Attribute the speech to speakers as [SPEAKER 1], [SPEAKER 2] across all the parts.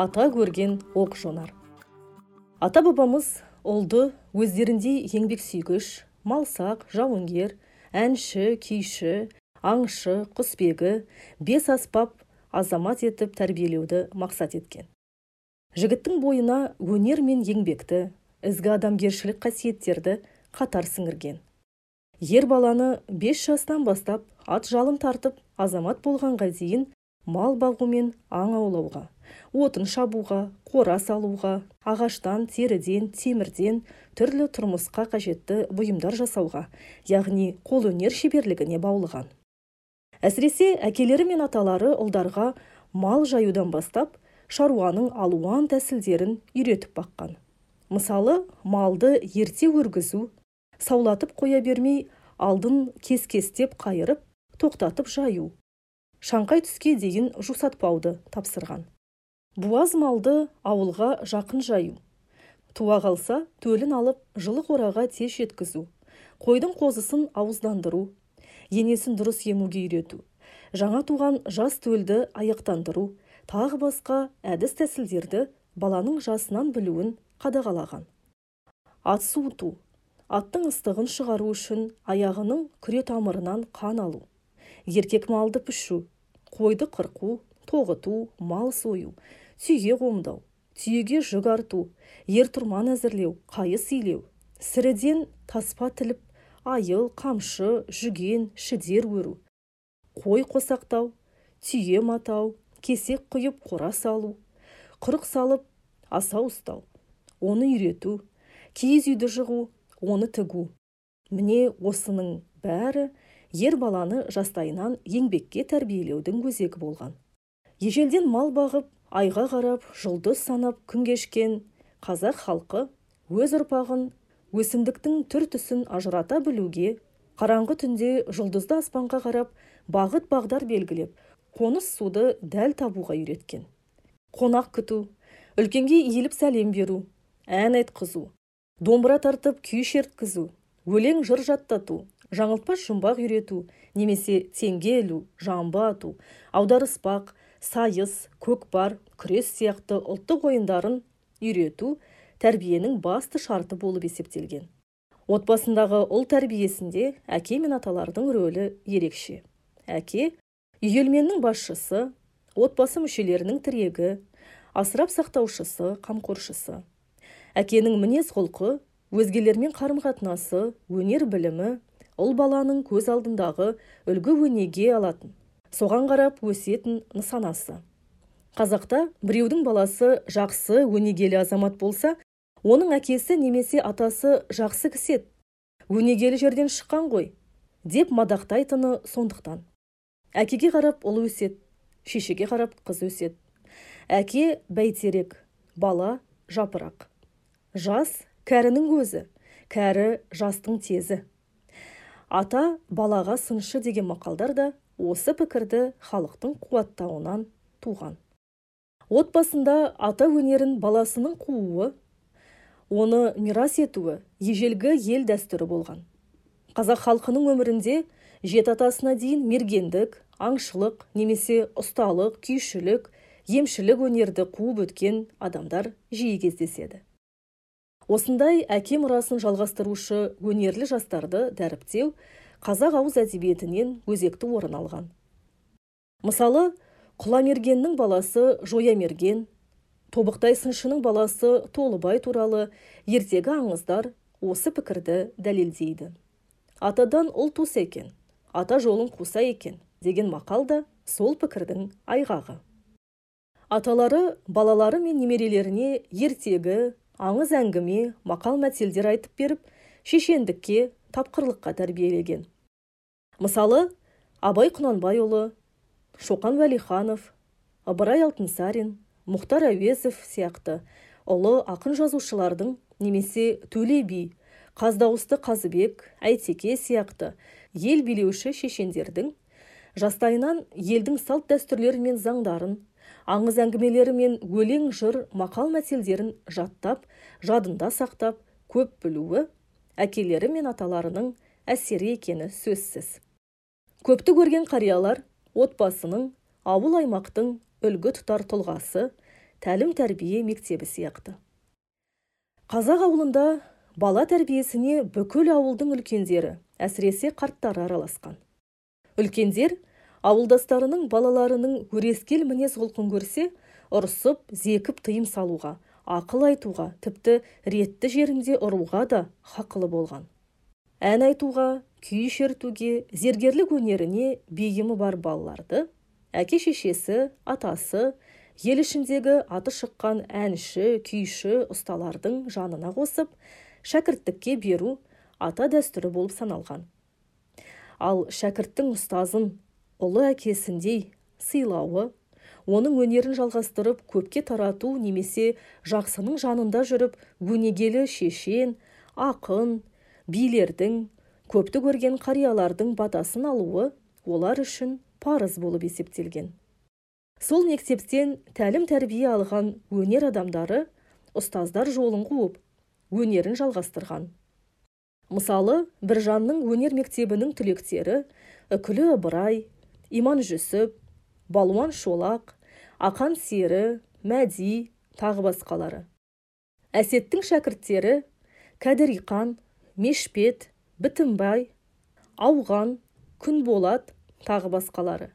[SPEAKER 1] ата көрген оқ жонар. Ата бабамыз ұлды өздеріндей еңбексүйгіш малсақ жауынгер әнші күйші аңшы құсбегі бес аспап азамат етіп тәрбиелеуді мақсат еткен. Жігіттің бойына өнер мен еңбекті ізгі адамгершілік қасиеттерді қатар сіңірген. Ер баланы бес жастан бастап ат жалын тартып азамат болғанға дейін мал бағу мен аң аулауға отын шабуға қора салуға ағаштан теріден темірден түрлі тұрмысқа қажетті бұйымдар жасауға яғни қолөнер шеберлігіне баулыған. Әсіресе әкелері мен аталары ұлдарға мал жаюдан бастап шаруаның алуан тәсілдерін үйретіп баққан. Мысалы малды ерте өргізу саулатып қоя бермей алдын кес кестеп қайырып тоқтатып жаю шаңқай түске дейін жусатпауды тапсырған. Буаз малды ауылға жақын жаю. Туа қалса төлін алып жылы қораға тез жеткізу. Қойдың қозысын ауыздандыру. Енесін дұрыс емуге үйрету. Жаңа туған жас төлді аяқтандыру. Тағы басқа әдіс тәсілдерді баланың жасынан білуін қадағалаған. Ат суыту. Аттың ыстығын шығару үшін аяғының күре тамырынан қан алу. Еркек малды пішу. Қойды қырқу. Тоғыту мал сою. Түйе қомдау түйеге жүк арту ер тұрман әзірлеу қайыс илеу сіріден таспа тіліп айыл қамшы жүген шідер өру. Қой қосақтау түйе матау кесек құйып қора салу. Құрық салып асау ұстау оны үйрету. Киіз үйді жығу оны тігу. Міне осының бәрі ер баланы жастайынан еңбекке тәрбиелеудің өзегі болған. Ежелден мал бағып айға қарап жұлдыз санап күн кешкен қазақ халқы өз ұрпағын өсімдіктің түр түсін ажырата білуге қараңғы түнде жұлдызды аспанға қарап бағыт бағдар белгілеп қоныс суды дәл табуға үйреткен. Қонақ күту үлкенге иіліп сәлем беру ән айтқызу домбыра тартып күй шерткізу өлең жыр жаттату жаңылтпаш жұмбақ үйрету немесе теңге ілу жамбы ату аударыспақ сайыс көкпар күрес сияқты ұлттық ойындарын үйрету тәрбиенің басты шарты болып есептелген. Отбасындағы ұл тәрбиесінде әке мен аталардың рөлі ерекше. Әке үйелменнің басшысы отбасы мүшелерінің тірегі асырап сақтаушысы қамқоршысы. Әкенің мінез құлқы өзгелермен қарым қатынасы өнер білімі ұл баланың көз алдындағы үлгі өнеге алатын. Соған қарап өсетін нысанасы қазақта біреудің баласы жақсы өнегелі азамат болса оның әкесі немесе атасы жақсы кісі еді. Өнегелі жерден шыққан ғой деп мадақтайтыны сондықтан. Әкеге қарап ұл өседі шешеге қарап қыз өседі. Әке бәйтерек бала жапырақ. Жас кәрінің көзі кәрі жастың тезі. Ата балаға сыншы деген мақалдар да осы пікірді халықтың қуаттауынан туған. Отбасында ата өнерін баласының қууы оны мирас етуі ежелгі ел дәстүрі болған. Қазақ халқының өмірінде жеті атасына дейін мергендік аңшылық немесе ұсталық күйшілік емшілік өнерді қуып өткен адамдар жиі кездеседі. Осындай әке мұрасын жалғастырушы өнерлі жастарды дәріптеу қазақ ауыз әдебиетінен өзекті орын алған. Мысалы құламергеннің баласы жоямерген тобықтай сыншының баласы толыбай туралы ертегі аңыздар осы пікірді дәлелдейді. Атадан ұл туса екен ата жолын қуса екен деген мақал да сол пікірдің айғағы. Аталары балалары мен немерелеріне ертегі аңыз әңгіме мақал мәтелдер айтып беріп шешендікке тапқырлыққа тәрбиелеген. Мысалы абай құнанбайұлы шоқан уәлиханов ыбырай алтынсарин мұхтар әуезов сияқты ұлы ақын жазушылардың немесе төле би қаздауысты қазыбек әйтеке сияқты ел билеуші шешендердің жастайынан елдің салт дәстүрлері мен заңдарын аңыз әңгімелері мен өлең жыр мақал мәтелдерін жаттап жадында сақтап көп білуі әкелері мен аталарының әсері екені сөзсіз. Көпті көрген қариялар отбасының ауыл аймақтың үлгі тұтар тұлғасы тәлім тәрбие мектебі сияқты. Қазақ ауылында бала тәрбиесіне бүкіл ауылдың үлкендері әсіресе қарттары араласқан. Үлкендер ауылдастарының балаларының өрескел мінез құлқын көрсе ұрсып зекіп тыйым салуға ақыл айтуға тіпті ретті жерінде ұруға да хақылы болған. Ән айтуға күй шертуге зергерлік өнеріне бейімі бар балаларды әке шешесі атасы ел ішіндегі аты шыққан әнші күйші ұсталардың жанына қосып шәкірттікке беру ата дәстүрі болып саналған. Ал шәкірттің ұстазын ұлы әкесіндей сыйлауы оның өнерін жалғастырып көпке тарату немесе жақсының жанында жүріп өнегелі шешен ақын билердің көпті көрген қариялардың батасын алуы олар үшін парыз болып есептелген. Сол мектептен тәлім тәрбие алған өнер адамдары ұстаздар жолын қуып өнерін жалғастырған. Мысалы біржанның өнер мектебінің түлектері үкілі ыбырай иман жүсіп балуан шолақ ақан сері мәди тағы басқалары. Әсеттің шәкірттері кәдіриқан мешпет бітімбай ауған күнболат тағы басқалары.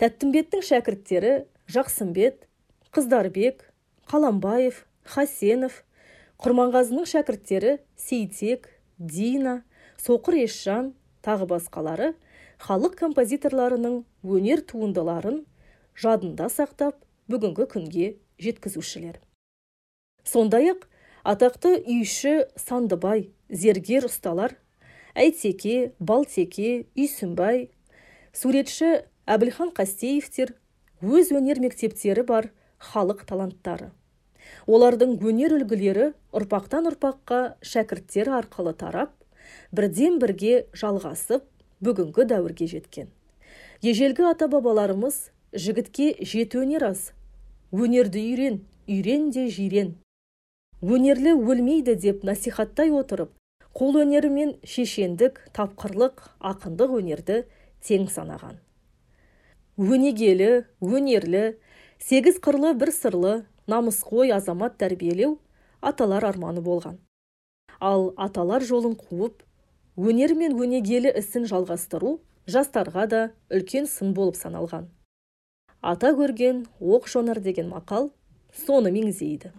[SPEAKER 1] Тәттімбеттің шәкірттері жақсымбет қыздарбек қаламбаев хасенов. Құрманғазының шәкірттері сейтек дина соқыр есжан тағы басқалары. Халық композиторларының өнер туындыларын жадында сақтап бүгінгі күнге жеткізушілер. Сондай ақ атақты үйші сандыбай зергер ұсталар әйтеке балтеке үйсінбай суретші әбілхан қастеевтер өз өнер мектептері бар халық таланттары. Олардың өнер үлгілері ұрпақтан ұрпаққа шәкірттер арқылы тарап бірден бірге жалғасып бүгінгі дәуірге жеткен. Ежелгі ата бабаларымыз жігітке жеті өнер аз. Өнерді үйрен үйрен де жирен. Өнерлі өлмейді деп насихаттай отырып қол өнері мен шешендік тапқырлық ақындық өнерді тең санаған. Өнегелі өнерлі сегіз қырлы бір сырлы намысқой азамат тәрбиелеу аталар арманы болған. Ал аталар жолын қуып өнер мен өнегелі ісін жалғастыру жастарға да үлкен сын болып саналған. Ата көрген оқ жонар деген мақал соны меңзейді.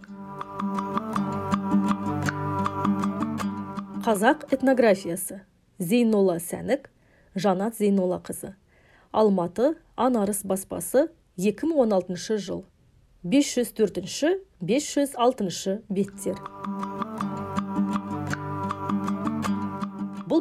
[SPEAKER 1] Қазақ этнографиясы. Зейнолла сәнік жанат зейноллақызы. Алматы анарыс баспасы 2016 жыл. 504 506 беттер.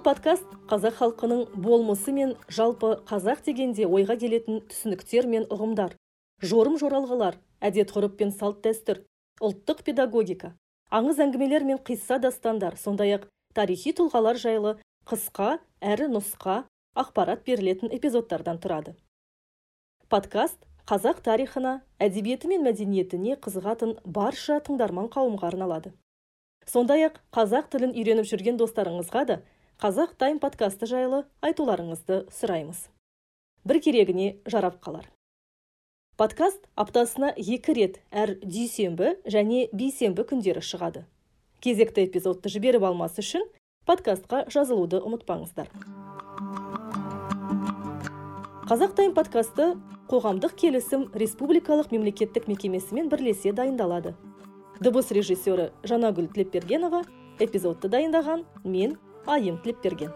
[SPEAKER 1] Подкаст қазақ халқының болмысы мен жалпы қазақ дегенде ойға келетін түсініктер мен ұғымдар. Жорым жоралғылар әдет ғұрып пен салт дәстүр ұлттық педагогика аңыз әңгімелер мен қисса дастандар сондай ақ тарихи тұлғалар жайлы қысқа әрі нұсқа ақпарат берілетін эпизодтардан тұрады. Подкаст қазақ тарихына әдебиеті мен мәдениетіне қызығатын барша тыңдарман қауымға арналады сондай ақ қазақ тілін үйреніп жүрген достарыңызға да қазақ тайм подкасты жайлы айтуларыңызды сұраймыз. Бір керегіне жарап қалар. Подкаст аптасына екі рет әр дүйсенбі және бейсенбі күндері шығады. Кезекті эпизодты жіберіп алмас үшін подкастқа жазылуды ұмытпаңыздар. Қазақ тайм подкасты қоғамдық келісім республикалық мемлекеттік мекемесімен бірлесе дайындалады. Дыбыс режиссері жанагүл тілепбергенова эпизодты дайындаған мен айым тілепберген